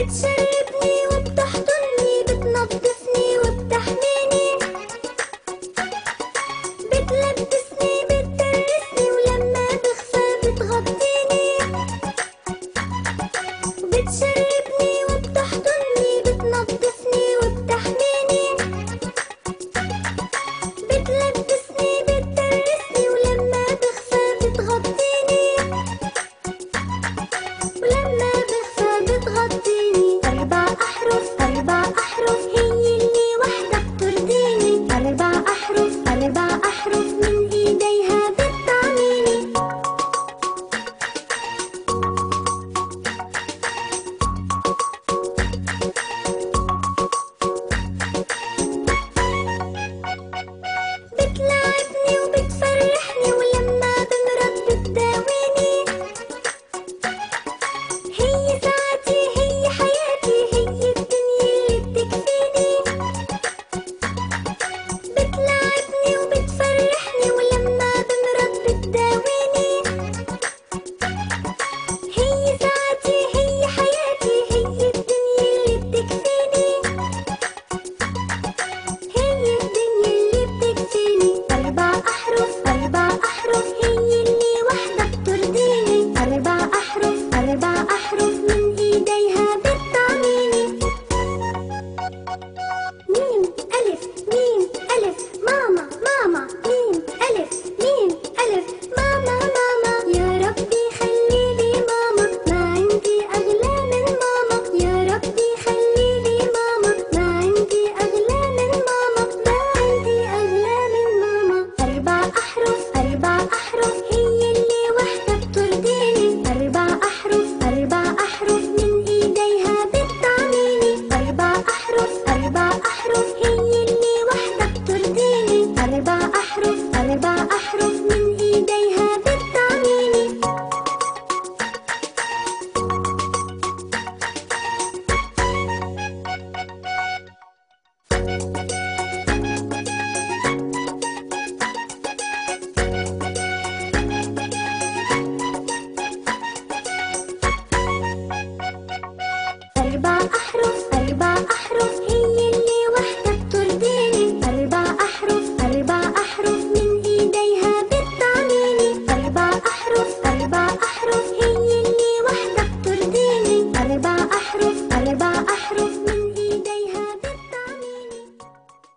it's a ميم ألف ميم